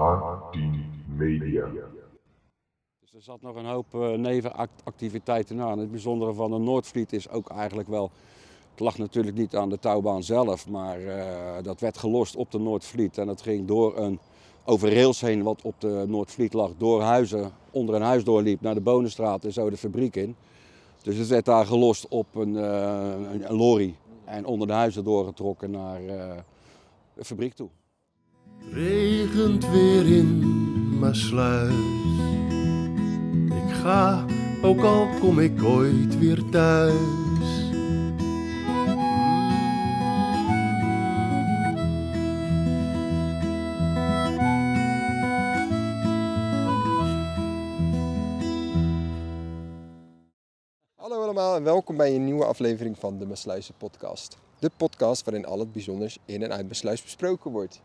A10 Media. Dus er zat nog een hoop uh, nevenactiviteiten aan. Het bijzondere van de Noordvliet is ook eigenlijk wel. Het lag natuurlijk niet aan de touwbaan zelf, maar uh, dat werd gelost op de Noordvliet. En dat ging door een over rails heen, wat op de Noordvliet lag, door huizen, onder een huis doorliep, naar de Bonenstraat en zo de fabriek in. Dus het werd daar gelost op een, uh, een lorry en onder de huizen doorgetrokken naar de fabriek toe. Regent weer in mijn sluis. Ik ga, ook al kom ik ooit weer thuis. Hallo allemaal en welkom bij een nieuwe aflevering van de Mesluizen podcast. De podcast waarin al het bijzonders in en uit Mesluis besproken wordt.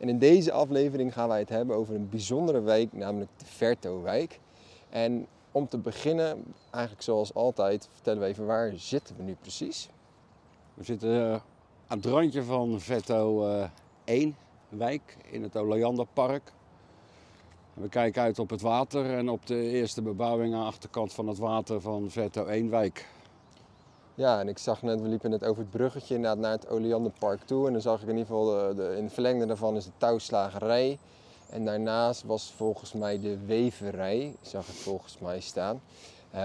En in deze aflevering gaan wij het hebben over een bijzondere wijk, namelijk de Vertowijk. En om te beginnen, eigenlijk zoals altijd, vertellen we even waar zitten we nu precies? We zitten uh, aan het randje van Vetto uh, 1 wijk in het Oleanderpark. We kijken uit op het water en op de eerste bebouwing aan de achterkant van het water van Vetto 1 wijk. Ja, en ik zag net, we liepen net over het bruggetje naar het Oleanderpark toe. En dan zag ik in ieder geval, de, de, in het verlengde daarvan is de touwslagerij. En daarnaast was volgens mij de weverij, zag ik volgens mij staan. Uh,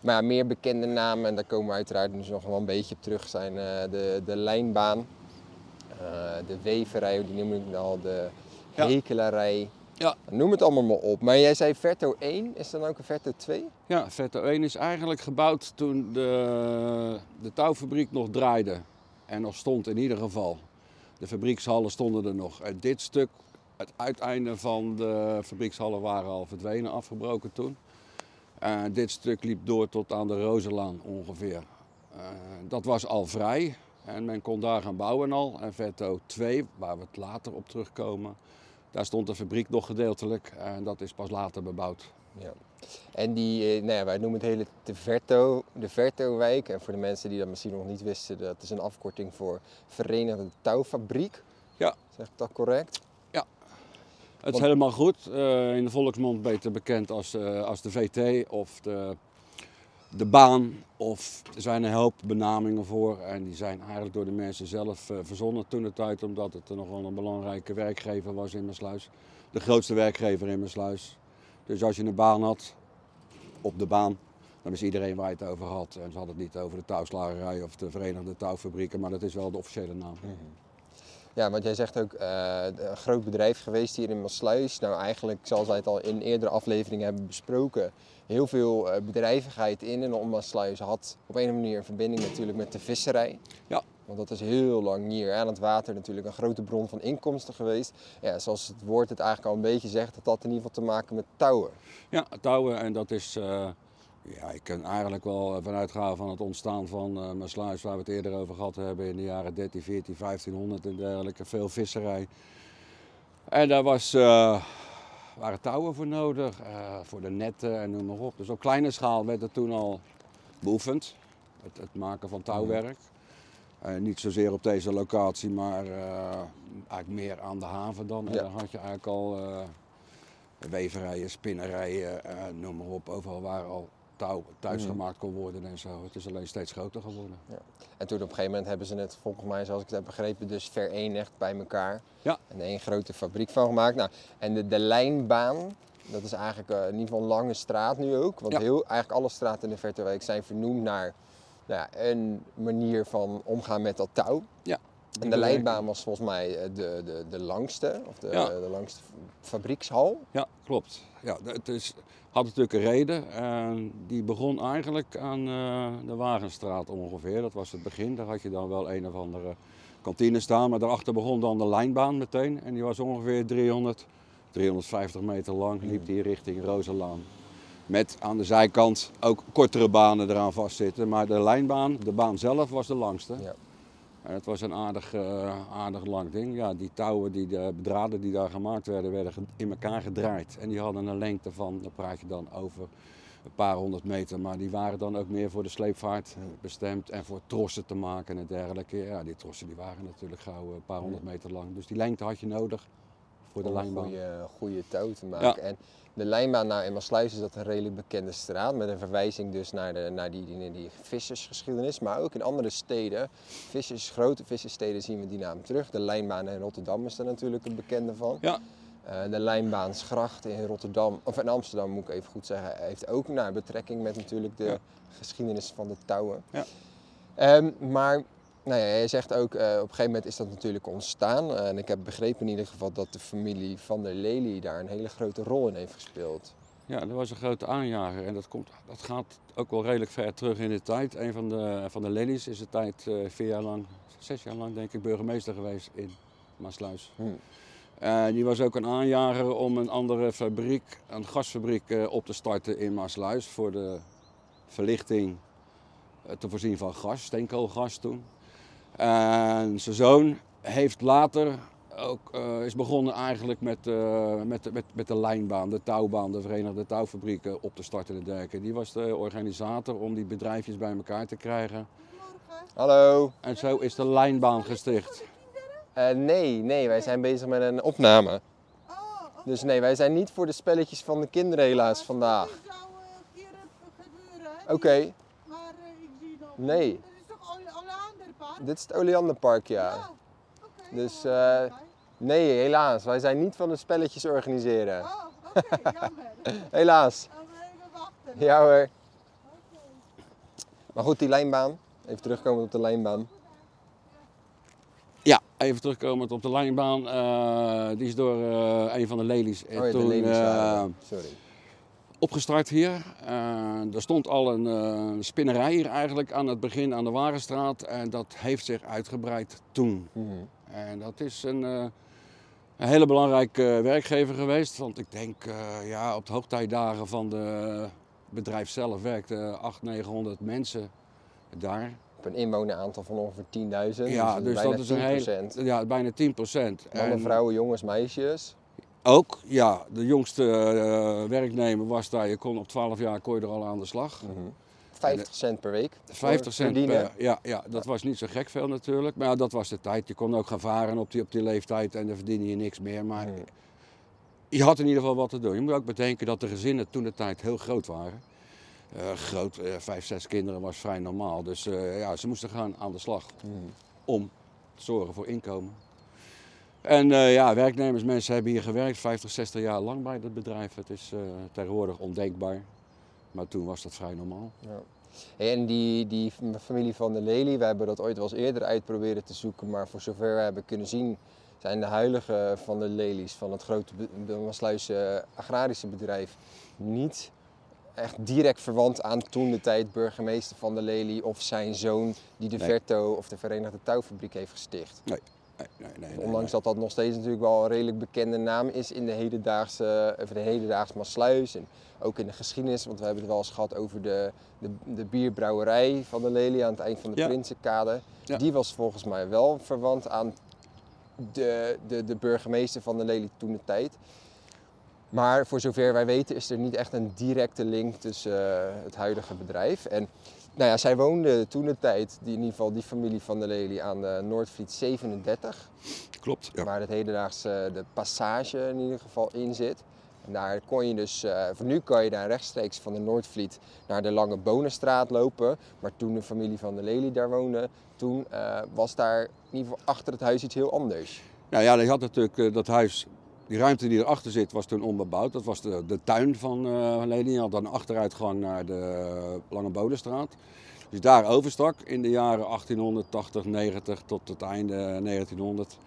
maar ja, meer bekende namen, en daar komen we uiteraard dus nog wel een beetje op terug, zijn uh, de, de lijnbaan, uh, de weverij, die noem ik al, de hekelarij. Ja. Noem het allemaal maar op. Maar jij zei Verto 1, is dan ook een Verto 2? Ja, Vetto 1 is eigenlijk gebouwd toen de, de touwfabriek nog draaide. En nog stond in ieder geval. De fabriekshallen stonden er nog. En dit stuk, het uiteinde van de fabriekshallen waren al verdwenen, afgebroken toen. Uh, dit stuk liep door tot aan de Rozenlaan ongeveer. Uh, dat was al vrij en men kon daar gaan bouwen al. En Vetto 2, waar we het later op terugkomen, daar stond de fabriek nog gedeeltelijk en dat is pas later bebouwd. Ja. En die, nou ja, wij noemen het hele de Verto, de Verto-wijk. En voor de mensen die dat misschien nog niet wisten, dat is een afkorting voor Verenigde Touwfabriek. Ja. Zeg ik dat correct? Ja, het is helemaal goed. Uh, in de volksmond beter bekend als, uh, als de VT of de, de baan. Of er zijn een hoop benamingen voor. En die zijn eigenlijk door de mensen zelf uh, verzonnen toen de tijd. Omdat het nog wel een belangrijke werkgever was in Mersluis. De grootste werkgever in Mersluis. Dus als je een baan had, op de baan, dan is iedereen waar je het over had. En ze hadden het niet over de touwslagerij of de Verenigde Touwfabrieken, maar dat is wel de officiële naam. -hmm. Ja, want jij zegt ook uh, een groot bedrijf geweest hier in Maasluis. Nou, eigenlijk, zoals wij het al in eerdere afleveringen hebben besproken, heel veel uh, bedrijvigheid in en om Maasluis had op een of andere manier een verbinding natuurlijk met de visserij. Ja. Want dat is heel lang hier aan het water natuurlijk een grote bron van inkomsten geweest. Ja, zoals het woord het eigenlijk al een beetje zegt, dat had in ieder geval te maken met touwen. Ja, touwen en dat is, uh, ja, ik kan eigenlijk wel vanuit gaan van het ontstaan van uh, Maasluis, waar we het eerder over gehad hebben in de jaren 13, 14, 1500 en dergelijke. Veel visserij. En daar was, uh, waren touwen voor nodig, voor de netten en noem maar op. Dus op kleine schaal werd het toen al beoefend, het, het maken van touwwerk. Uh, niet zozeer op deze locatie, maar uh, eigenlijk meer aan de haven dan. Ja. Had je eigenlijk al weverijen, spinnerijen, noem maar op. Overal waar al touw thuis mm. gemaakt kon worden en zo. Het is alleen steeds groter geworden. Ja. En toen op een gegeven moment hebben ze het volgens mij, zoals ik het heb begrepen, dus verenigd bij elkaar. Ja. En één grote fabriek van gemaakt. Nou, en de, de lijnbaan, dat is eigenlijk in ieder geval een lange straat nu ook. Want Ja. heel, eigenlijk alle straten in de Vertewijk zijn vernoemd naar nou ja, een manier van omgaan met dat touw. Ja. En de lijnbaan was volgens mij eh, de, de, de langste, of de, Ja. de langste fabriekshal. Ja, klopt. Ja, het is, had natuurlijk een reden. En die begon eigenlijk aan eh, de Wagenstraat ongeveer. Dat was het begin. Daar had je dan wel een of andere kantine staan. Maar daarachter begon dan de lijnbaan meteen. En die was ongeveer 300, 350 meter lang. Liep die richting Rozenlaan. Met aan de zijkant ook kortere banen eraan vastzitten. Maar de lijnbaan, de baan zelf, was de langste. En het was een aardig, uh, aardig lang ding. Ja, die touwen, die, de bedraden die daar gemaakt werden, werden in elkaar gedraaid. En die hadden een lengte van, daar praat je dan over een paar honderd meter. Maar die waren dan ook meer voor de sleepvaart bestemd en voor trossen te maken en dergelijke. Ja, die trossen die waren natuurlijk gauw een paar honderd meter lang. Dus die lengte had je nodig voor de om een lijnbaan. goede, goede touw te maken. En de lijnbaan in Maasluis is dat een redelijk bekende straat. Met een verwijzing dus naar, de, naar die, die, die vissersgeschiedenis. Maar ook in andere steden, vissers, grote visserssteden zien we die naam terug. De lijnbaan in Rotterdam is daar natuurlijk een bekende van. Ja. Eh, de Lijnbaansgracht in Rotterdam, of in Amsterdam moet ik even goed zeggen, heeft ook naar betrekking met natuurlijk de Ja. geschiedenis van de touwen. Ja. Ehm, maar nou ja, jij zegt ook, eh, op een gegeven moment is dat natuurlijk ontstaan. Eh, en ik heb begrepen in ieder geval dat de familie van der Lely daar een hele grote rol in heeft gespeeld. Ja, dat was een grote aanjager en dat, komt, dat gaat ook wel redelijk ver terug in de tijd. Een van de, van de ladies is de tijd eh, vier jaar lang, zes jaar lang denk ik, burgemeester geweest in Maasluis. Hm. Die was ook een aanjager om een andere fabriek, een gasfabriek op te starten in Maasluis voor de verlichting te voorzien van gas, steenkoolgas toen. En zijn zoon heeft later ook, eh, is begonnen eigenlijk met, eh, met, de- met, met de lijnbaan, de touwbaan, de Verenigde Touwfabrieken op te starten en dergelijke. Die was de organisator om die bedrijfjes bij elkaar te krijgen. Hallo. En zo is de lijnbaan gesticht. Eh, nee, nee, wij zijn bezig met een opname. Oh, oké. Dus nee, wij zijn niet voor de spelletjes van de kinderen helaas vandaag. Dat zou een keer gebeuren. hè? Oké, Maar eh, ik zie nog. Nee. Dat is toch Ole- Oleanderpark? Dit is het Oleanderpark, ja. Oké, Dus, eh. Nee, helaas. Wij zijn niet van de spelletjes organiseren. Oh, oké, jammer. Helaas. Dan even wachten. Ja hoor. Oké. Maar goed, die lijnbaan. Even terugkomen op de lijnbaan. Ja, even terugkomend op de lijnbaan. eh, die is door eh, een van de lelies Oh ja, de toen ladies eh. Sorry. Opgestart hier. Eh, er stond al een eh, spinnerij hier eigenlijk aan het begin aan de Warenstraat. En dat heeft zich uitgebreid toen. Mhm. En dat is een, eh, een hele belangrijke werkgever geweest. Want ik denk ja, op de hoogtijdagen van de bedrijf zelf werkten 800, 900 mensen daar. Op een inwoneraantal van ongeveer 10.000. Ja, dus bijna dat is een heel, 10%. ja, bijna 10 procent. Mannen, vrouwen, jongens, meisjes. Ook, ja. De jongste eh, werknemer was daar. Je kon op 12 jaar kon je er al aan de slag. Mhm. 50 cent per week. voor 50 cent verdienen. per, ja, ja, dat was niet zo gek veel natuurlijk. Maar ja, dat was de tijd. Je kon ook gaan varen op die, op die leeftijd en dan verdiende je niks meer. Maar Mhm. je had in ieder geval wat te doen. Je moet ook bedenken dat de gezinnen toen de tijd heel groot waren. Eh, groot, eh, vijf, zes kinderen was vrij normaal. Dus eh, ja, ze moesten gaan aan de slag Mhm. om te zorgen voor inkomen. En eh, ja, werknemers, mensen hebben hier gewerkt 50, 60 jaar lang bij dat bedrijf. Het is eh, tegenwoordig ondenkbaar. Maar toen was dat vrij normaal. Ja. Hey, En die, die familie van de Lely, we hebben dat ooit wel eens eerder uit proberen te zoeken, maar voor zover we hebben kunnen zien, zijn de huilige van de Lely's van het grote de Maasluise agrarische bedrijf niet echt direct verwant aan toen de tijd burgemeester van de Lely of zijn zoon die de Nee. Verto of de Verenigde Touwfabriek heeft gesticht. Nee, nee, nee. nee, Ondanks dat dat nog steeds natuurlijk wel een redelijk bekende naam is in de hedendaagse, of de hedendaagse Maasluis en ook in de geschiedenis. Want we hebben het wel eens gehad over de, de, de bierbrouwerij van de Lely aan het eind van de Ja. Prinsenkade. Ja. Die was volgens mij wel verwant aan de, de, de burgemeester van de Lely toen de tijd. Maar voor zover wij weten is er niet echt een directe link tussen eh, het huidige bedrijf. En nou ja, zij woonde toen de tijd, die, in ieder geval die familie van de Lely, aan de Noordvliet 37 Klopt. Ja. waar het hedendaagse de passage in ieder geval in zit. En daar kon je dus, eh, voor nu kan je daar rechtstreeks van de Noordvliet naar de Lange Bonenstraat lopen. Maar toen de familie van de Lely daar woonde, toen eh, was daar in ieder geval achter het huis iets heel anders. Nou ja, je had natuurlijk eh, dat huis, die ruimte die erachter zit, was toen onbebouwd. Dat was de, de tuin van eh Lely. Je had dan een achteruitgang naar de Lange Bodenstraat. Dus daar overstak in de jaren 1880, 90 tot het einde 1900.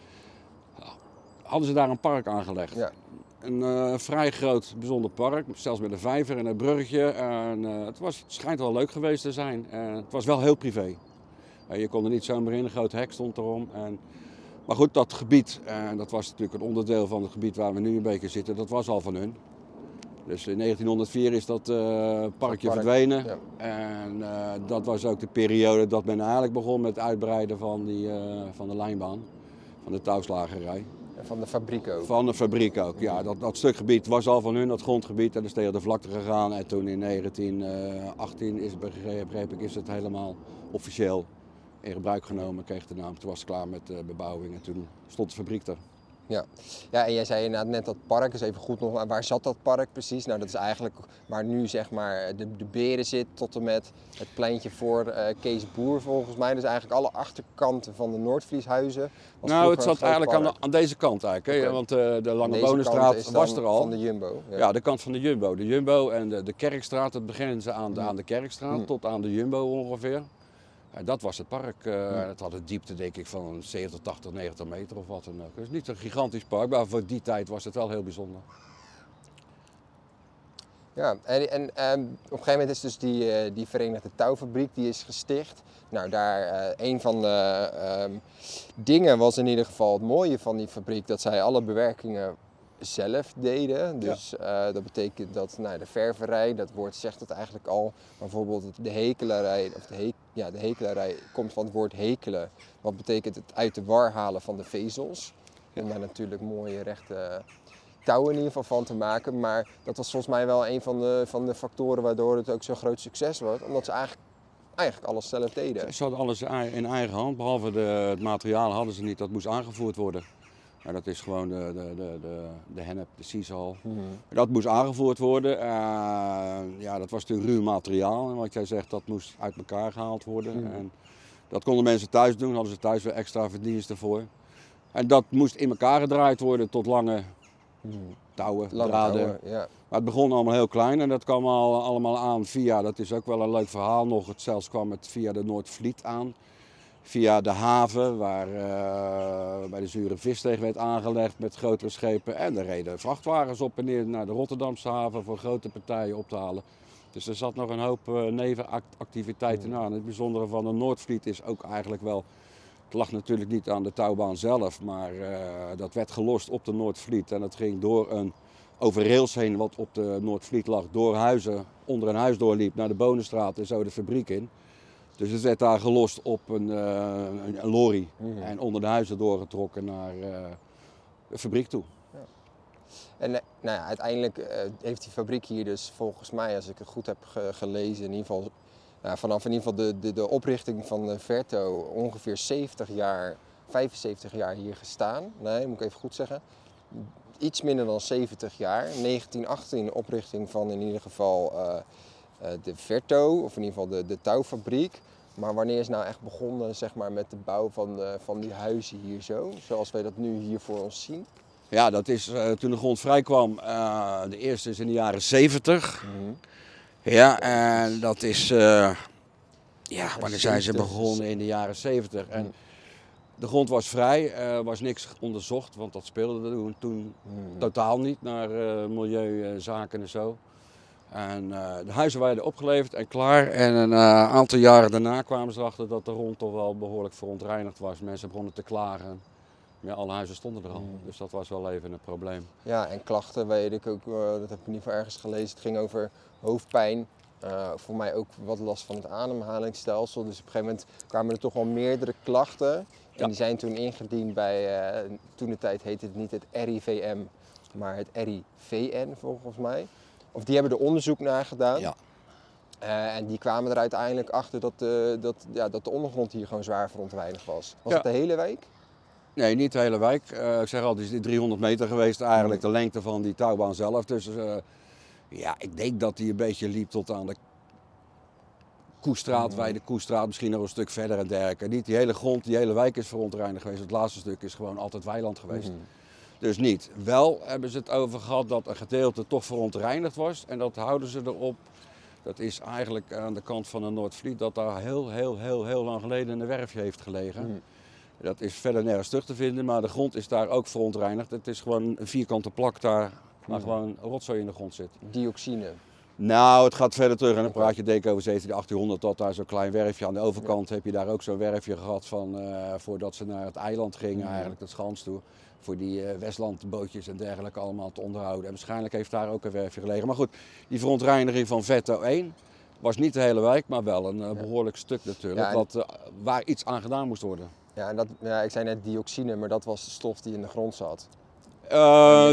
Hadden ze daar een park aangelegd. Ja. Een eh, vrij groot, bijzonder park, zelfs met een vijver en een bruggetje. En, eh, het, was, het schijnt wel leuk geweest te zijn. En het was wel heel privé. Eh, je kon er niet zomaar in, een groot hek stond erom. En, maar goed, dat gebied, en dat was natuurlijk een onderdeel van het gebied waar we nu een beetje zitten, dat was al van hun. Dus in 1904 is dat eh, parkje park, verdwenen. ja. En eh, dat was ook de periode dat men eigenlijk begon met het uitbreiden van, die, eh, van de lijnbaan, van de touwslagerij. En van de fabriek ook. Van de fabriek ook, ja. Dat, dat stukgebied was al van hun, dat grondgebied. En is tegen de vlakte gegaan. En toen in 1918 is, begreep, begreep ik, is het helemaal officieel in gebruik genomen. Kreeg de naam. Toen was het klaar met de bebouwing en toen stond de fabriek er. Ja. ja, en jij zei inderdaad net dat park, dus even goed nog, waar zat dat park precies? Nou, dat is eigenlijk waar nu zeg maar de, de beren zit tot en met het pleintje voor eh, Kees Boer volgens mij. Dus eigenlijk alle achterkanten van de Noordvlieshuizen. nou, het zat eigenlijk aan, de- aan deze kant eigenlijk. Hè? Want eh, de Lange Bonenstraat was er al. Van de Jumbo. Ja. Ja, de kant van de Jumbo. De Jumbo en de, de Kerkstraat, het beginnen ze aan de, Mm. aan de Kerkstraat Mm. tot aan de Jumbo ongeveer. En dat was het park. eh, Mm. Het had een diepte denk ik van 70, 80, 90 meter of wat dan ook. Het is niet een gigantisch park, maar voor die tijd was het wel heel bijzonder. Ja, en, en ehm, op een gegeven moment is dus die, eh, die Verenigde Touwfabriek die is gesticht. Nou, daar eh, een van de ehm, dingen was in ieder geval het mooie van die fabriek dat zij alle bewerkingen zelf deden. Dus eh, dat betekent dat nou, de ververij, dat woord zegt het eigenlijk al, maar bijvoorbeeld de hekelarij, of de, ja, de hekelarij komt van het woord hekelen, wat betekent het uit de war halen van de vezels. Om daar natuurlijk mooie rechte touwen in ieder geval van te maken. Maar dat was volgens mij wel een van de, van de factoren waardoor het ook zo'n groot succes wordt. Omdat ze eigenlijk, eigenlijk alles zelf deden. Ze hadden alles in eigen hand, behalve de, het materiaal hadden ze niet, dat moest aangevoerd worden. Nou, dat is gewoon de, de, de, de, de hennep, de sisal. Mhm. Dat moest aangevoerd worden. Eh, ja, dat was natuurlijk ruw materiaal. En wat jij zegt, dat moest uit elkaar gehaald worden. Mhm. En dat konden mensen thuis doen, hadden ze thuis weer extra verdiensten voor. En dat moest in elkaar gedraaid worden tot lange Mhm. touwen, Lange draden. touwen, ja. Maar het begon allemaal heel klein en dat kwam al, allemaal aan via, dat is ook wel een leuk verhaal nog, het zelfs kwam het via de Noordvliet aan. Via de haven waar eh, bij de Zure Visteeg werd aangelegd met grotere schepen. En er reden vrachtwagens op en neer naar de Rotterdamse haven voor grote partijen op te halen. Dus er zat nog een hoop eh, nevenactiviteiten aan. Het bijzondere van de Noordvliet is ook eigenlijk wel, het lag natuurlijk niet aan de touwbaan zelf, maar eh, dat werd gelost op de Noordvliet. En dat ging door een over rails heen wat op de Noordvliet lag, door huizen, onder een huis doorliep naar de Bonenstraat en zo de fabriek in. Dus het werd daar gelost op een, eh, een, een lorry Mhm. en onder de huizen doorgetrokken naar eh, de fabriek toe. En eh, nou ja, uiteindelijk heeft die fabriek hier dus volgens mij, als ik het goed heb ge- gelezen, in ieder geval nou, vanaf in ieder geval de, de, de oprichting van de Verto ongeveer 70 jaar, 75 jaar hier gestaan. Nee, moet ik even goed zeggen. Iets minder dan 70 jaar. 1918 de oprichting van in ieder geval de Verto, of in ieder geval de, de touwfabriek. Maar wanneer is nou echt begonnen zeg maar, met de bouw van, de, van die huizen hier zo, zoals wij dat nu hier voor ons zien? Ja, dat is eh, toen de grond vrij kwam. eh, de eerste is in de jaren 70. Ja, en dat is. eh, ja, wanneer zijn ze 70, begonnen? In de jaren 70. En Mm. de grond was vrij, er was niks onderzocht, want dat speelde toen, Mhm. totaal niet naar eh, milieuzaken en zo. En eh, de huizen werden opgeleverd en klaar. En een eh, aantal jaren daarna kwamen ze erachter dat de grond toch wel behoorlijk verontreinigd was. Mensen begonnen te klagen. Ja, alle huizen stonden er al. Mm. Dus dat was wel even een probleem. Ja, en klachten weet ik ook, eh, dat heb ik in ieder geval ergens gelezen. Het ging over hoofdpijn. voor mij ook wat last van het ademhalingsstelsel. Dus op een gegeven moment kwamen er toch wel meerdere klachten. En Ja. die zijn toen ingediend bij, toen de tijd heette het niet het RIVM, maar het RIVN volgens mij. Of die hebben er onderzoek naar gedaan. Ja. Eh, en die kwamen er uiteindelijk achter dat, de dat, ja, dat de ondergrond hier gewoon zwaar verontreinigd was. Was Ja. het de hele wijk? Nee, niet de hele wijk. Eh, ik zeg al, het is 300 meter geweest eigenlijk, de lengte van die touwbaan zelf. Dus ja, ik denk dat die een beetje liep tot aan de Koestraat, Mhm. bij de Koestraat, misschien nog een stuk verder en dergelijke. Niet die hele grond, die hele wijk is verontreinigd geweest. Het laatste stuk is gewoon altijd weiland geweest. Mhm. Dus niet. Wel hebben ze het over gehad dat een gedeelte toch verontreinigd was. En dat houden ze erop. Dat is eigenlijk aan de kant van de Noordvliet, dat daar heel, heel, heel, heel lang geleden een werfje heeft gelegen. Mhm. Dat is verder nergens terug te vinden, maar de grond is daar ook verontreinigd. Het is gewoon een vierkante plak daar, waar Mhm. gewoon rotzooi in de grond zit. Dioxine. Nou, het gaat verder terug en dan praat je denk ik over 17, 1800 tot daar zo'n klein werfje. Aan de overkant heb je daar ook zo'n werfje gehad van, eh, voordat ze naar het eiland gingen, eigenlijk dat schans toe. Voor die eh, Westlandbootjes en dergelijke allemaal te onderhouden. En waarschijnlijk heeft daar ook een werfje gelegen. Maar goed, die verontreiniging van Vetto 1 was niet de hele wijk, maar wel een eh, behoorlijk stuk natuurlijk. Ja, wat, eh, waar iets aan gedaan moest worden. Ja, en dat, ja, ik zei net dioxine, maar dat was de stof die in de grond zat.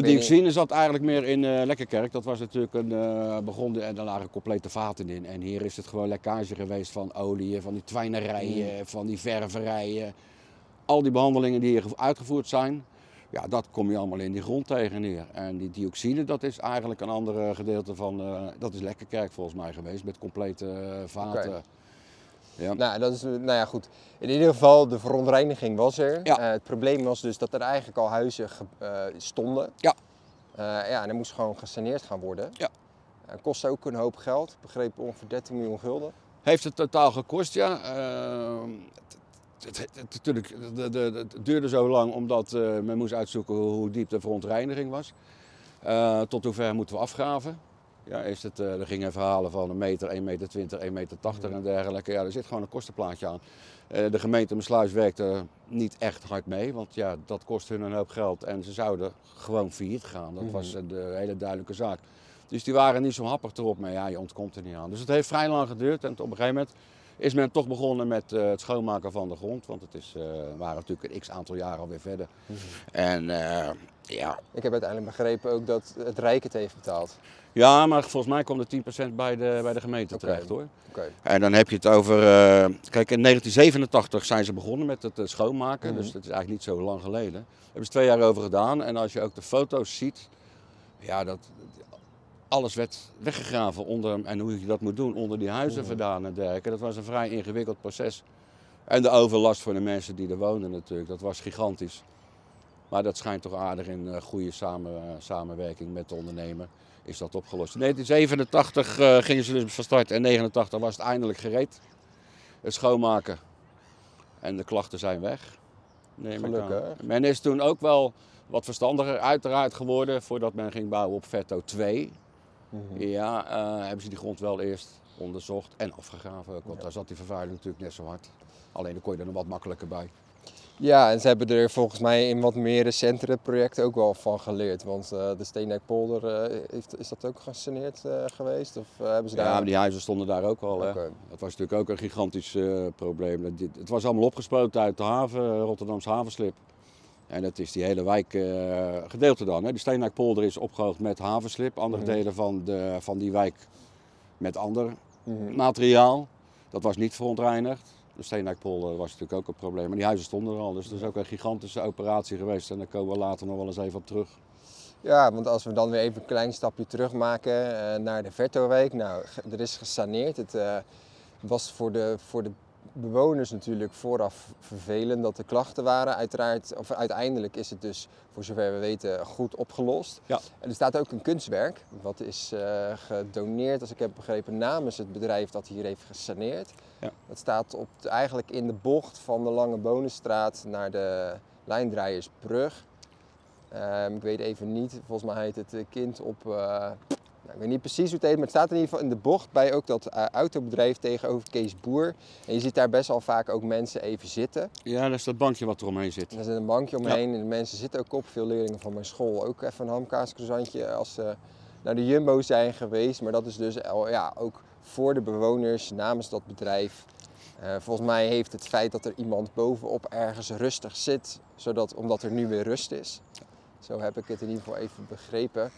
Dioxine zat eigenlijk meer in eh Lekkerkerk. Dat was natuurlijk een eh begon en daar lagen complete vaten in. En hier is het gewoon lekkage geweest van olie, van die twijnerijen, van die ververijen. Al die behandelingen die hier ge- uitgevoerd zijn. Ja, dat kom je allemaal in die grond tegen neer. En die dioxine, dat is eigenlijk een ander gedeelte van, eh, dat is Lekkerkerk volgens mij geweest, met complete eh, vaten. Ja. Nou, dat is, nou ja, goed. In ieder geval, de verontreiniging was er. Ja. Eh, het probleem was dus dat er eigenlijk al huizen stonden. Ja. Ja, en er moest gewoon gesaneerd gaan worden. Ja. En kostte ook een hoop geld. Ik begreep ongeveer 13 miljoen gulden. Heeft het totaal gekost, ja. Het, het, het- natuurlijk, het duurde zo lang omdat eh, men moest uitzoeken hoe, diep de verontreiniging was. Eh, tot hoever moeten we afgraven. Ja, is het, eh, er gingen verhalen van een meter, 1 meter 20, 1 meter 80 en dergelijke. Ja, er zit gewoon een kostenplaatje aan. De gemeente Mersluis werkte niet echt hard mee, want ja, dat kost hun een hoop geld. En ze zouden gewoon failliet gaan. Dat was eh, de hele duidelijke zaak. Dus die waren niet zo happig erop mee. Ja, je ontkomt er niet aan. Dus het heeft vrij lang geduurd. En op een gegeven moment is men toch begonnen met eh, het schoonmaken van de grond. Want het is, eh, waren natuurlijk een x aantal jaren alweer verder. En eh, ja. Ik heb uiteindelijk begrepen ook dat het Rijk het heeft betaald. ja, maar volgens mij kwam er 10% bij de, bij de gemeente terecht hoor. Oké. En dan heb je het over. kijk, in 1987 zijn ze begonnen met het schoonmaken. Mhm. Dus dat is eigenlijk niet zo lang geleden. Daar hebben ze twee jaar over gedaan. En als je ook de foto's ziet. Ja, dat. Alles werd weggegraven onder, en hoe je dat moet doen, onder die huizen Mhm. vandaan en dergelijke. Dat was een vrij ingewikkeld proces. En de overlast voor de mensen die er woonden natuurlijk, dat was gigantisch. Maar dat schijnt toch aardig in eh, goede samen, eh, samenwerking met de ondernemer is dat opgelost. In 1987 eh, gingen ze dus van start en 89 was het eindelijk gereed. Het schoonmaken. En de klachten zijn weg. aan. Gelukkig. Men is toen ook wel wat verstandiger uiteraard geworden voordat men ging bouwen op Vetto 2. Mhm. Ja, eh, hebben ze die grond wel eerst onderzocht en afgegraven want Ja. daar zat die vervuiling natuurlijk net zo hard. Alleen dan kon je er nog wat makkelijker bij. Ja, en ze hebben er volgens mij in wat meer recentere projecten ook wel van geleerd. Want eh, de Steendijkpolder, eh, heeft, is dat ook gesaneerd geweest? Of hebben ze daar... Ja, maar die huizen stonden daar ook al. Hè. Oké. Dat was natuurlijk ook een gigantisch probleem. Het was allemaal opgespoten uit de haven, Rotterdamse havenslip. En dat is die hele wijk eh, gedeelte dan. Hè. De Steenwijkpolder is opgehoogd met havenslip. Andere Mhm. delen van, de, van die wijk met ander Mhm. materiaal. Dat was niet verontreinigd. De Steenwijkpolder was natuurlijk ook een probleem. Maar die huizen stonden er al. Dus dat is ook een gigantische operatie geweest. En daar komen we later nog wel eens even op terug. Ja, want als we dan weer even een klein stapje terug maken eh, naar de Vertowijk. Nou, er is gesaneerd. Het eh, was voor de, voor de bewoners natuurlijk vooraf vervelend dat er klachten waren. Uiteraard, of uiteindelijk is het dus, voor zover we weten, goed opgelost. Ja. En er staat ook een kunstwerk, wat is eh, gedoneerd, als ik heb begrepen, namens het bedrijf dat hier heeft gesaneerd. Ja. Dat staat op, eigenlijk in de bocht van de Lange Bonenstraat naar de Lijndraaiersbrug. Ehm, ik weet even niet, volgens mij heet het eh, kind op. eh, nou, ik weet niet precies hoe het heet, maar het staat in ieder geval in de bocht bij ook dat eh, autobedrijf tegenover Kees Boer. En je ziet daar best wel vaak ook mensen even zitten. Ja, dat is dat bankje wat eromheen zit. En er zit een bankje omheen en de mensen zitten ook op. Veel leerlingen van mijn school ook even een hamkaascroissantje als ze naar de Jumbo zijn geweest. Maar dat is dus ja, ook voor de bewoners namens dat bedrijf. Eh, volgens mij heeft het feit dat er iemand bovenop ergens rustig zit, zodat, omdat er nu weer rust is. Zo heb ik het in ieder geval even begrepen.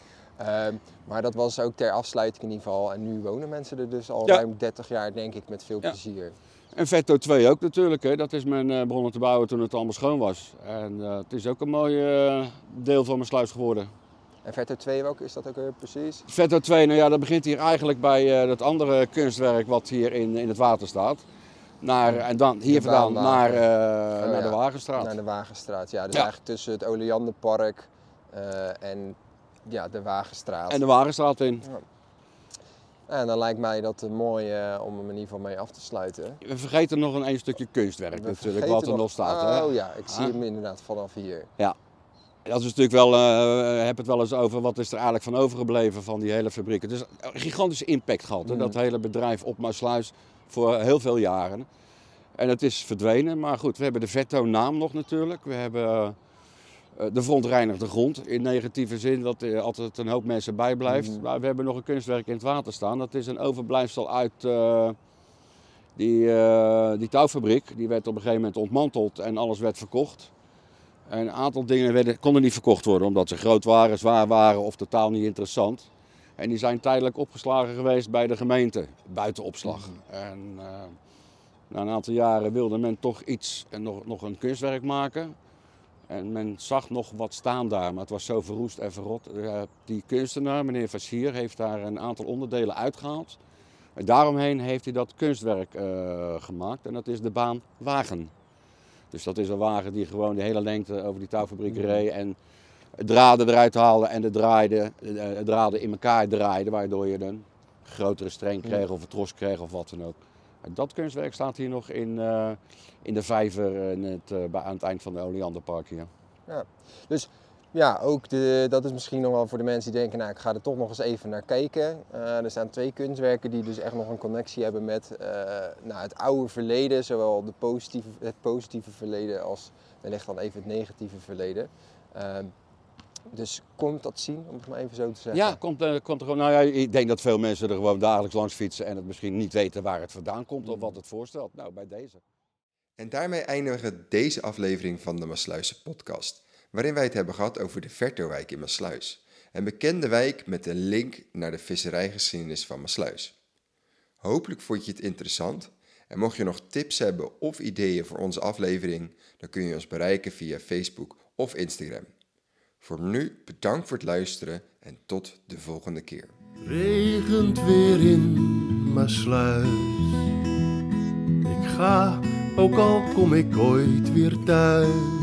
Ehm, maar dat was ook ter afsluiting in ieder geval. En nu wonen mensen er dus al Ja. ruim 30 jaar, denk ik, met veel Ja. plezier. En Vetto 2 ook natuurlijk. Hè. Dat is men eh, begonnen te bouwen toen het allemaal schoon was. En eh, het is ook een mooi eh, deel van mijn sluis geworden. En Verto 2, welke is dat ook precies? Vetto 2, nou ja, dat begint hier eigenlijk bij dat andere kunstwerk wat hier in, in het water staat. Naar, en dan hier vandaan naar, Oh, naar ja. de Wagenstraat. Naar de Wagenstraat, ja. Dus Ja. eigenlijk tussen het Oleanderpark en ja, de Wagenstraat. En de Wagenstraat in. En dan lijkt mij dat eh, mooi eh, om hem in ieder geval mee af te sluiten. We vergeten nog een één stukje kunstwerk We natuurlijk, vergeten wat er nog staat. hè. Oh ja, ik zie Ah. hem inderdaad vanaf hier. Dat is natuurlijk wel, eh heb het wel eens over wat is er eigenlijk van overgebleven van die hele fabriek. Het is een gigantische impact gehad, hè, Mhm. dat hele bedrijf op Maasluis voor heel veel jaren. En het is verdwenen, maar goed, we hebben de Vetto-naam nog natuurlijk. We hebben eh, de verontreinigde grond in negatieve zin, dat er altijd een hoop mensen bijblijft. Mhm. Maar we hebben nog een kunstwerk in het water staan. Dat is een overblijfsel uit eh, die, eh, die touwfabriek. Die werd op een gegeven moment ontmanteld en alles werd verkocht. En een aantal dingen werden, konden niet verkocht worden omdat ze groot waren, zwaar waren of totaal niet interessant. En die zijn tijdelijk opgeslagen geweest bij de gemeente, buiten opslag. En eh, na een aantal jaren wilde men toch iets, en nog, nog een kunstwerk maken. En men zag nog wat staan daar, maar het was zo verroest en verrot. Eh, die kunstenaar, meneer Vassier, heeft daar een aantal onderdelen uitgehaald. En daaromheen heeft hij dat kunstwerk eh, gemaakt en dat is de baan Wagen. Dus dat is een wagen die gewoon de hele lengte over die touwfabriek reed en draden eruit haalde en de, draaide, de draden in elkaar draaide, waardoor je een grotere streng kreeg of een tros kreeg of wat dan ook. Dat kunstwerk staat hier nog in, eh, in de vijver het, eh, bij- aan het eind van de Oleanderpark hier. Dus ja, ook de, dat is misschien nog wel voor de mensen die denken, nou ik ga er toch nog eens even naar kijken. Eh, er staan twee kunstwerken die dus echt nog een connectie hebben met eh, nou, het oude verleden, zowel de het positieve verleden als wellicht dan even het negatieve verleden. Dus komt dat zien, om het maar even zo te zeggen. Ja, komt, eh, komt er gewoon. Nou ja, ik denk dat veel mensen er gewoon dagelijks langs fietsen en het misschien niet weten waar het vandaan komt of wat het voorstelt. Nou, bij deze. En daarmee eindigen we deze aflevering van de Maasluizen podcast, waarin wij het hebben gehad over de Vertowijk in Maasluis. Een bekende wijk met een link naar de visserijgeschiedenis van Maasluis. Hopelijk vond je het interessant en mocht je nog tips hebben of ideeën voor onze aflevering, dan kun je ons bereiken via Facebook of Instagram. Voor nu bedankt voor het luisteren en tot de volgende keer. regent weer in Maasluis. Ik ga, ook al kom ik ooit weer thuis.